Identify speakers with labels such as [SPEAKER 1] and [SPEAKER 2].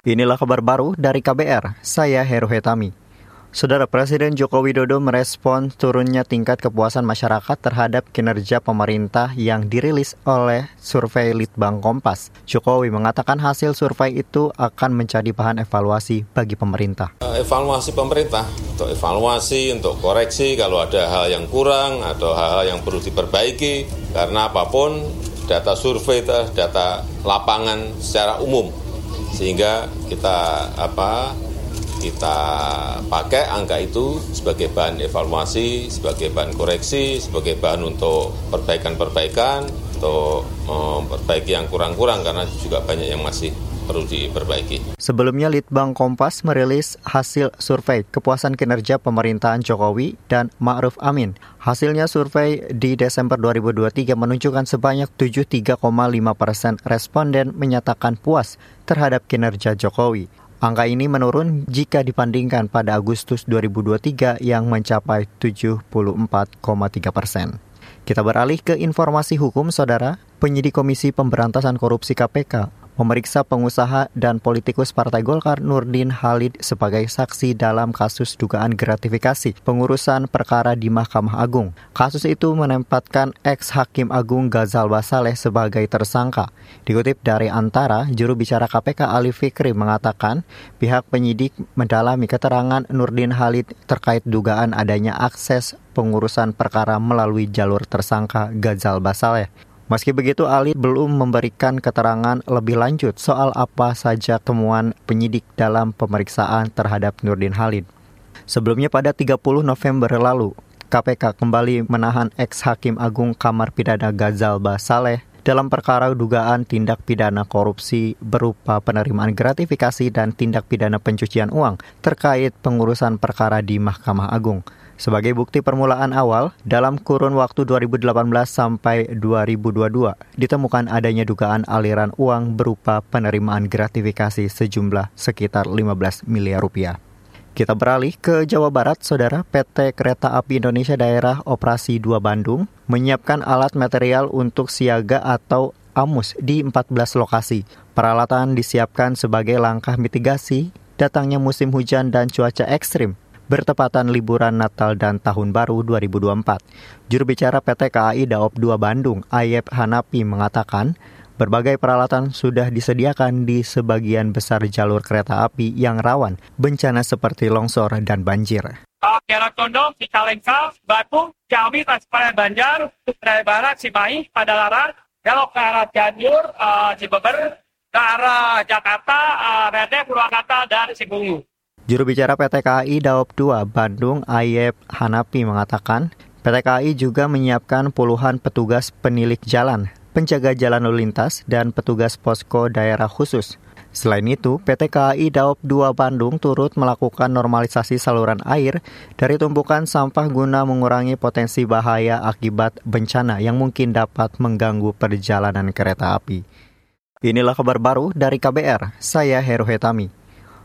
[SPEAKER 1] Inilah kabar baru dari KBR, saya Heru Hetami. Saudara Presiden Joko Widodo merespon turunnya tingkat kepuasan masyarakat terhadap kinerja pemerintah yang dirilis oleh survei Litbang Kompas. Jokowi mengatakan hasil survei itu akan menjadi bahan evaluasi bagi pemerintah.
[SPEAKER 2] Eh, evaluasi pemerintah, untuk evaluasi, untuk koreksi kalau ada hal yang kurang atau hal-hal yang perlu diperbaiki, karena apa pun data survei data lapangan secara umum, sehingga kita apa kita pakai angka itu sebagai bahan evaluasi, sebagai bahan koreksi, sebagai bahan untuk perbaikan-perbaikan, untuk memperbaiki yang kurang-kurang karena juga banyak yang masih perlu diperbaiki.
[SPEAKER 1] Sebelumnya Litbang Kompas merilis hasil survei kepuasan kinerja pemerintahan Jokowi dan Ma'ruf Amin. Hasilnya survei di Desember 2023 menunjukkan sebanyak 73,5 persen responden menyatakan puas terhadap kinerja Jokowi. Angka ini menurun jika dibandingkan pada Agustus 2023 yang mencapai 74,3 persen. Kita beralih ke informasi hukum, Saudara. Penyidik Komisi Pemberantasan Korupsi KPK memeriksa pengusaha dan politikus Partai Golkar Nurdin Halid sebagai saksi dalam kasus dugaan gratifikasi pengurusan perkara di Mahkamah Agung. Kasus itu menempatkan ex-hakim Agung Gazal Basaleh sebagai tersangka. Dikutip dari Antara, juru bicara KPK Ali Fikri mengatakan pihak penyidik mendalami keterangan Nurdin Halid terkait dugaan adanya akses pengurusan perkara melalui jalur tersangka Gazal Basaleh. Meski begitu, Ali belum memberikan keterangan lebih lanjut soal apa saja temuan penyidik dalam pemeriksaan terhadap Nurdin Halid. Sebelumnya pada 30 November lalu, KPK kembali menahan ex-hakim agung Kamar Pidana Gazalba Saleh dalam perkara dugaan tindak pidana korupsi berupa penerimaan gratifikasi dan tindak pidana pencucian uang terkait pengurusan perkara di Mahkamah Agung. Sebagai bukti permulaan awal, dalam kurun waktu 2018 sampai 2022, ditemukan adanya dugaan aliran uang berupa penerimaan gratifikasi sejumlah sekitar 15 miliar rupiah. Kita beralih ke Jawa Barat, Saudara. PT Kereta Api Indonesia Daerah Operasi 2 Bandung menyiapkan alat material untuk siaga atau AMUS di 14 lokasi. Peralatan disiapkan sebagai langkah mitigasi datangnya musim hujan dan cuaca ekstrim bertepatan liburan Natal dan Tahun Baru 2024. Juru bicara PT KAI Daop 2 Bandung, Ayep Hanapi mengatakan, Berbagai peralatan sudah disediakan di sebagian besar jalur kereta api yang rawan bencana seperti longsor dan banjir.
[SPEAKER 3] Kiara Condong, Cicalengka, Batu, Ciawi, Tasparaya Banjar, Sutraya Barat, Cimahi, Padalarang, belok ke arah Cianjur, uh, Cibeber, ke arah Jakarta, uh, Purwakarta, dan Sigungu.
[SPEAKER 1] Juru bicara PT KAI Daop 2 Bandung Ayep Hanapi mengatakan, PT KAI juga menyiapkan puluhan petugas penilik jalan, penjaga jalan lalu lintas, dan petugas posko daerah khusus. Selain itu, PT KAI Daop 2 Bandung turut melakukan normalisasi saluran air dari tumpukan sampah guna mengurangi potensi bahaya akibat bencana yang mungkin dapat mengganggu perjalanan kereta api. Inilah kabar baru dari KBR, saya Heru Hetami.